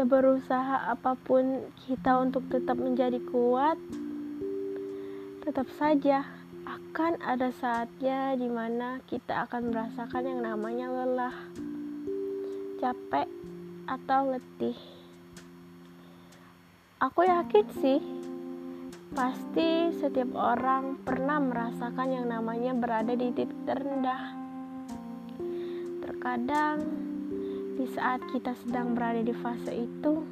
seberusaha apa pun kita untuk tetap menjadi kuat, tetap saja akan ada saatnya di mana kita akan merasakan yang namanya lelah, capek, atau letih. Aku yakin sih, pasti setiap orang pernah merasakan yang namanya berada di titik terendah. Terkadang saat kita sedang berada di fase itu,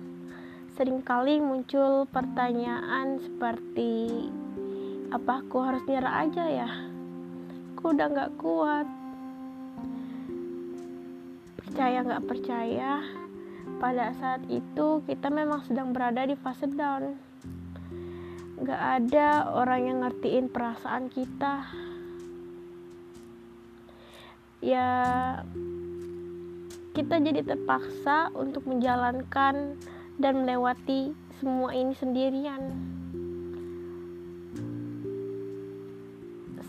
sering kali muncul pertanyaan seperti, apa aku harus nyerah aja ya? Aku udah gak kuat. Percaya gak percaya, pada saat itu kita memang sedang berada di fase down. Gak ada orang yang ngertiin perasaan kita. Ya, kita jadi terpaksa untuk menjalankan dan melewati semua ini sendirian.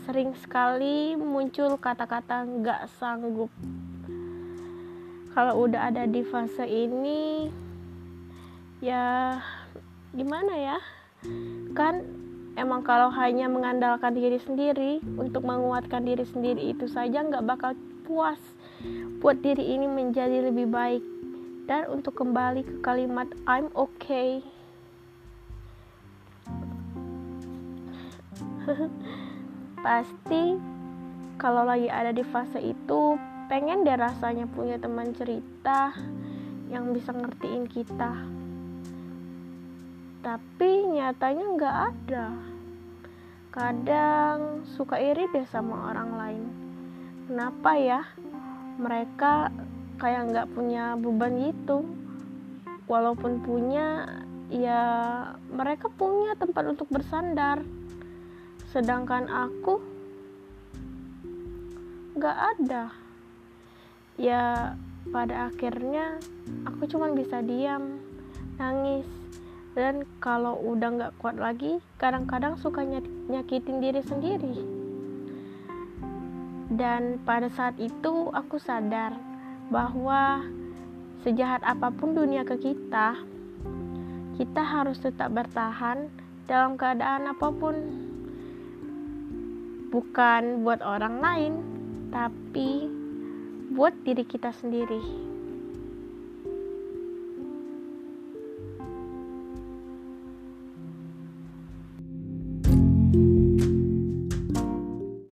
Sering sekali muncul kata-kata nggak sanggup. Kalau udah ada di fase ini, ya gimana ya? Kan emang kalau hanya mengandalkan diri sendiri untuk menguatkan diri sendiri itu saja nggak bakal puas buat diri ini menjadi lebih baik dan untuk kembali ke kalimat I'm okay. Pasti kalau lagi ada di fase itu pengen deh rasanya punya teman cerita yang bisa ngertiin kita. Tapi nyatanya nggak ada. Kadang suka iri deh sama orang lain. Kenapa ya? mereka kayak nggak punya beban gitu? Walaupun punya ya mereka punya tempat untuk bersandar. Sedangkan aku nggak ada. Ya pada akhirnya aku cuma bisa diam nangis. Dan kalau udah nggak kuat lagi kadang-kadang suka nyakitin diri sendiri dan pada saat itu aku sadar bahwa sejahat apa pun dunia ke kita, kita harus tetap bertahan dalam keadaan apa pun. Bukan buat orang lain, tapi buat diri kita sendiri.